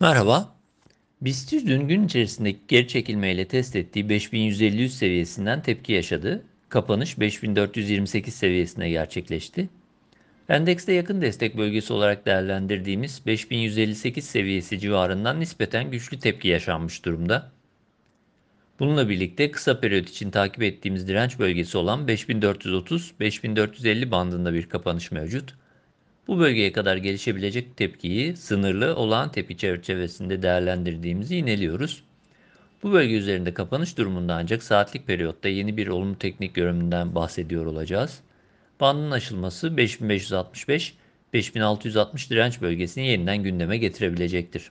Merhaba. BIST dün gün içerisindeki geri çekilmeyle test ettiği 5150 seviyesinden tepki yaşadı. Kapanış 5428 seviyesine gerçekleşti. Endekste yakın destek bölgesi olarak değerlendirdiğimiz 5158 seviyesi civarından nispeten güçlü tepki yaşanmış durumda. Bununla birlikte kısa periyot için takip ettiğimiz direnç bölgesi olan 5430-5450 bandında bir kapanış mevcut. Bu bölgeye kadar gelişebilecek tepkiyi sınırlı olağan tepki çerçevesinde değerlendirdiğimizi ineliyoruz. Bu bölge üzerinde kapanış durumunda ancak saatlik periyotta yeni bir olumlu teknik görünümünden bahsediyor olacağız. Bandın aşılması 5565-5660 direnç bölgesini yeniden gündeme getirebilecektir.